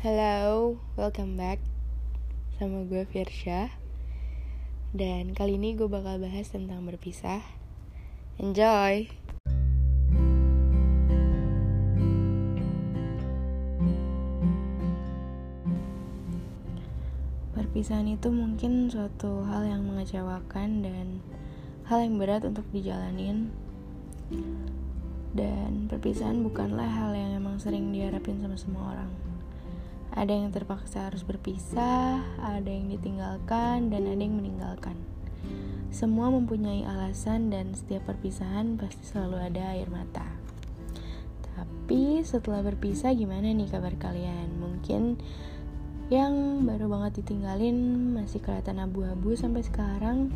Hello, welcome back sama gue Firsha Dan kali ini gue bakal bahas tentang berpisah Enjoy! Perpisahan itu mungkin suatu hal yang mengecewakan dan hal yang berat untuk dijalanin dan perpisahan bukanlah hal yang emang sering diharapin sama semua orang. Ada yang terpaksa harus berpisah, ada yang ditinggalkan, dan ada yang meninggalkan. Semua mempunyai alasan dan setiap perpisahan pasti selalu ada air mata. Tapi setelah berpisah gimana nih kabar kalian? Mungkin yang baru banget ditinggalin masih kelihatan abu-abu sampai sekarang.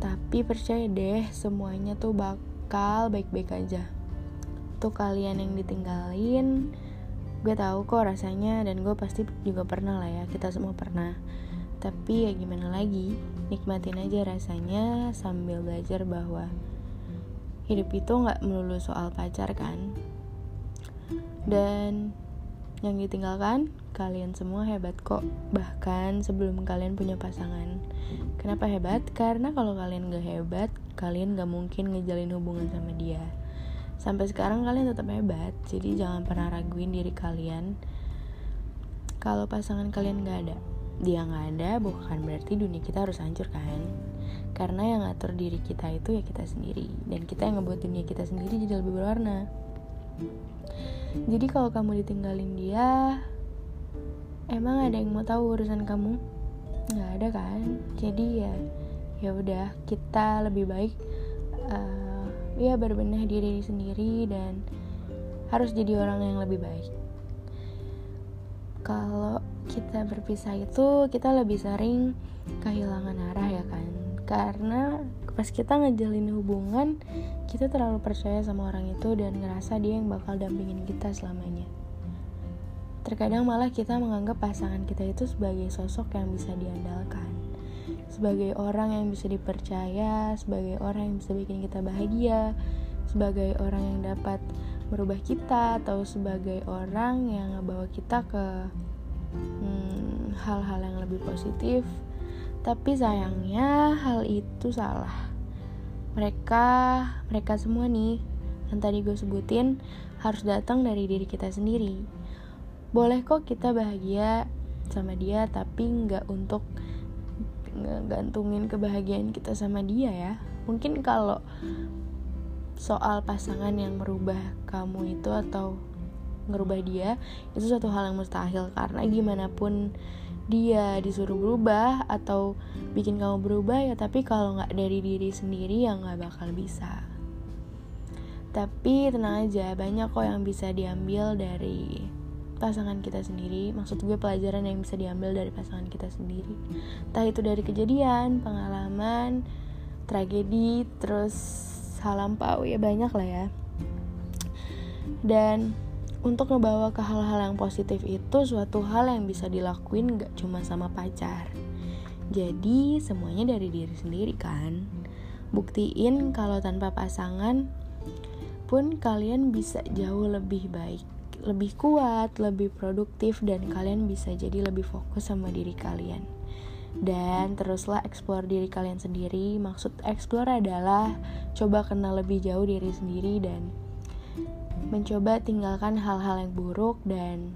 Tapi percaya deh, semuanya tuh bakal baik-baik aja untuk kalian yang ditinggalin gue tahu kok rasanya dan gue pasti juga pernah lah ya kita semua pernah. Tapi ya gimana lagi nikmatin aja rasanya sambil belajar bahwa hidup itu nggak melulu soal pacar kan. Dan yang ditinggalkan kalian semua hebat kok. Bahkan sebelum kalian punya pasangan. Kenapa hebat? Karena kalau kalian gak hebat kalian gak mungkin ngejalin hubungan sama dia sampai sekarang kalian tetap hebat jadi jangan pernah raguin diri kalian. Kalau pasangan kalian gak ada dia nggak ada bukan berarti dunia kita harus hancur kan? Karena yang ngatur diri kita itu ya kita sendiri dan kita yang ngebuat dunia kita sendiri jadi lebih berwarna. Jadi kalau kamu ditinggalin dia emang ada yang mau tahu urusan kamu? Nggak ada kan? Jadi ya ya udah kita lebih baik ya berbenah diri sendiri dan harus jadi orang yang lebih baik. Kalau kita berpisah itu kita lebih sering kehilangan arah ya kan? Karena pas kita ngejalin hubungan kita terlalu percaya sama orang itu dan ngerasa dia yang bakal dampingin kita selamanya. Terkadang malah kita menganggap pasangan kita itu sebagai sosok yang bisa diandalkan sebagai orang yang bisa dipercaya, sebagai orang yang bisa bikin kita bahagia, sebagai orang yang dapat merubah kita atau sebagai orang yang ngebawa kita ke hmm, hal-hal hmm, yang lebih positif. Tapi sayangnya hal itu salah. Mereka, mereka semua nih yang tadi gue sebutin harus datang dari diri kita sendiri. Boleh kok kita bahagia sama dia, tapi nggak untuk ngegantungin kebahagiaan kita sama dia ya. Mungkin kalau soal pasangan yang merubah kamu itu atau ngerubah dia itu suatu hal yang mustahil. Karena gimana pun dia disuruh berubah atau bikin kamu berubah ya tapi kalau nggak dari diri sendiri ya nggak bakal bisa. Tapi tenang aja banyak kok yang bisa diambil dari pasangan kita sendiri. Maksud gue pelajaran yang bisa diambil dari pasangan kita sendiri. Entah itu dari kejadian pengalaman tragedi terus hal lampau ya banyak lah ya. Dan untuk ngebawa ke hal-hal yang positif itu suatu hal yang bisa dilakuin gak cuma sama pacar. Jadi semuanya dari diri sendiri kan. Buktiin kalau tanpa pasangan pun kalian bisa jauh lebih baik lebih kuat, lebih produktif dan kalian bisa jadi lebih fokus sama diri kalian. Dan teruslah explore diri kalian sendiri. Maksud explore adalah coba kenal lebih jauh diri sendiri dan mencoba tinggalkan hal-hal yang buruk dan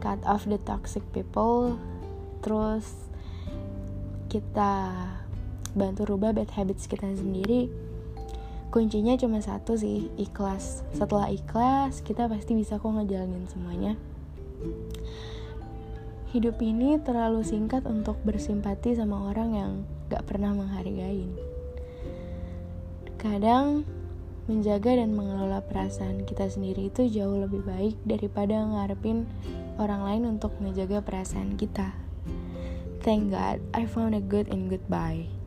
cut off the toxic people. Terus kita bantu rubah bad habits kita sendiri kuncinya cuma satu sih ikhlas setelah ikhlas kita pasti bisa kok ngejalanin semuanya hidup ini terlalu singkat untuk bersimpati sama orang yang gak pernah menghargain kadang menjaga dan mengelola perasaan kita sendiri itu jauh lebih baik daripada ngarepin orang lain untuk menjaga perasaan kita. Thank God, I found a good in goodbye.